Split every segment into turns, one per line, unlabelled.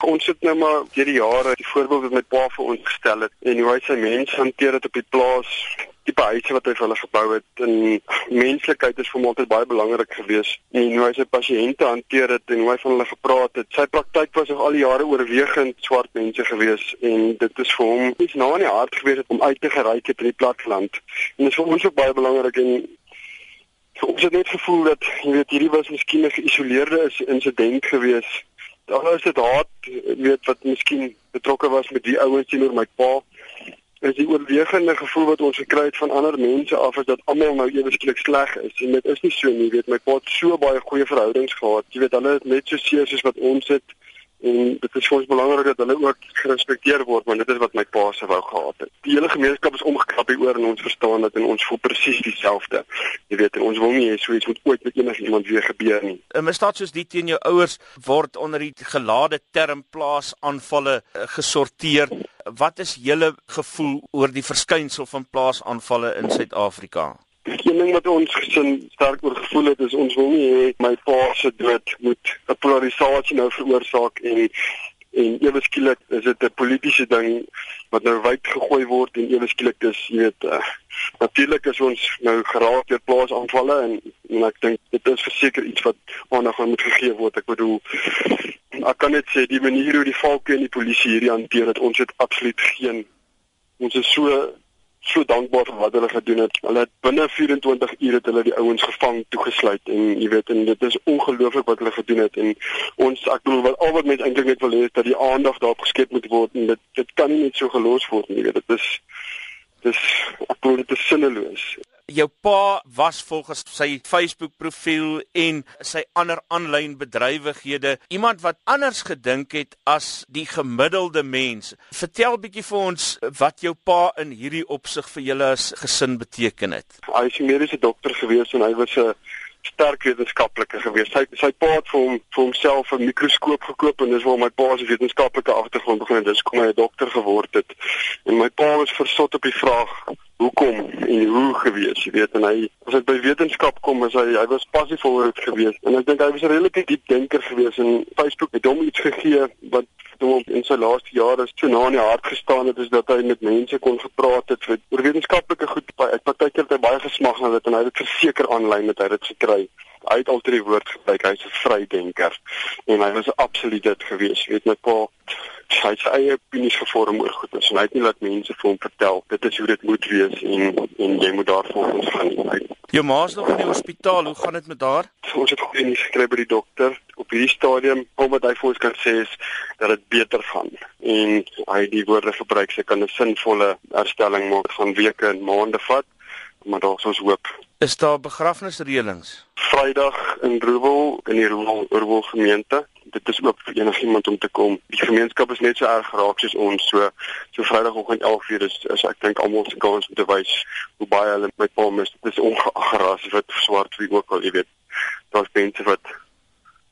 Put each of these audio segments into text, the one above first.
Ons het nou maar deur die jare die voorbeeld wat my pa vir ons gestel het en hoe hy sy mense hanteer het op die plaas, tipe huise wat hy vir hulle gebou het en menslikheid is vir hom altyd baie belangrik geweest. En hoe hy sy pasiënte hanteer het en hoe hy van hulle gepraat het. Sy praktyk was nog al die jare oorwegend swart mense geweest en dit is vir hom iets na in die hart geweest om uit te gereik het in die platteland. En dit is vir ons ook baie belangrik en ons het net gevoel dat jy weet hierdie was miskien 'n geïsoleerde insident geweest dan is dit haat weet wat miskien betrokke was met die ouens teenoor my pa is die oorwegende gevoel wat ons gekry het van ander mense af is dat almal nou eweslik sleg is. En dit is nie so nie weet my pa het so baie goeie verhoudings gehad. Jy weet hulle het net so seer soos wat ons het en dit is ons belangrik dat hulle ook gerespekteer word want dit is wat my pa se wou gehad het. Die hele gemeenskap is omgekrap hier oor en ons verstaan dat en ons voel presies dieselfde. Jy weet ons wil nie hê so iets moet ooit met enigiemand weer gebeur nie.
'n Misdaad soos die teen jou ouers word onder die gelade term plaasaanvalle eh, gesorteer. Wat is julle gevoel oor die verskynsel van plaasaanvalle in Suid-Afrika?
Die ding wat ons gesin sterk oor gevoel het is ons wil nie hê my pa se dood moet 'n polarisasie nou veroorsaak en en ewe skielik is dit 'n politieke ding wat nou wyd gegooi word en ewe skielik dis jy weet uh, natuurlik is ons nou geraak deur plaasaanvalle en en ek dink dit is verseker iets wat aandag aan moet gegee word. Ek bedoel ek kan net sê die manier hoe die valke en die polisie hierdie hanteer dat ons het absoluut geen ons is so so dankbaar vir wat hulle gedoen het. Hulle het binne 24 ure het hulle die ouens gevang, toegesluit en jy weet en dit is ongelooflik wat hulle gedoen het en ons ek bedoel wat al wat mense eintlik net wil hê is dat die aandag daarop geskep moet word en dit dit kan nie net so gelos word nie. Dit is dis ek bedoel dit is sinneloos
jou pa was volgens sy Facebook profiel en sy ander aanlyn bedrywighede iemand wat anders gedink het as die gemiddelde mens. Vertel bietjie vir ons wat jou pa in hierdie opsig vir julle as gesin beteken het.
Hy is 'n mediese dokter gewees en hy was 'n sterk wetenskaplike gewees. Sy sy pa het vir hom vir homself 'n mikroskoop gekoop en dis waar my pa se wetenskaplike agtergrond begin het. Dis kom hy 'n dokter geword het. En my pa was versot op die vraag hoekom en hoe gewees, jy weet en hy as dit by wetenskap kom is hy hy was passief oor dit gewees en ek dink hy was 'n redelike diep denker gewees en Facebook het hom iets gegee wat hom in sy laaste jare so na in die hart gestaan het is dat hy met mense kon gepraat het oor wetenskaplike goed by ek partykeer het hy baie gesmag na dit en hy het verseker aanlyn dat hy dit gekry. Hy het altyd die woord gebruik hy's 'n vrydenker en hy was absoluut dit gewees weet my pa hy het sy eie opinies gevorm oor goed en hy het nie laat mense vir hom vertel dit is hoe dit moet wees en en jy moet daarvolgens gaan hy
jou ma's nog in die hospitaal hoe gaan dit met haar?
Ons het goeie nuus gekry by die dokter. Op hierdie stadium om wat hy vir ons kan sê is dat dit beter gaan. En hy die woorde gebruik sy kan 'n sinvolle herstelling maak van weke en maande vat maar daar's ons hoop.
Is daar begrafnisreëlings?
Vrydag in Roewel in die Roewel gemeente dit is ook vir enigiemand om te kom. Die gemeenskap is net so erg geraak soos ons. So so Vrydagoggend 11:00 is is ek dink almal se kans om te wys hoe baie hulle my pa mis. Dit is ongeag wat swart wie ook al, jy weet. Daar's mense wat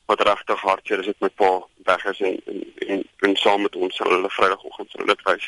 wat regtig hartseer is met my pa weg is en en en, en saam met ons hulle Vrydagoggend sal dit wys.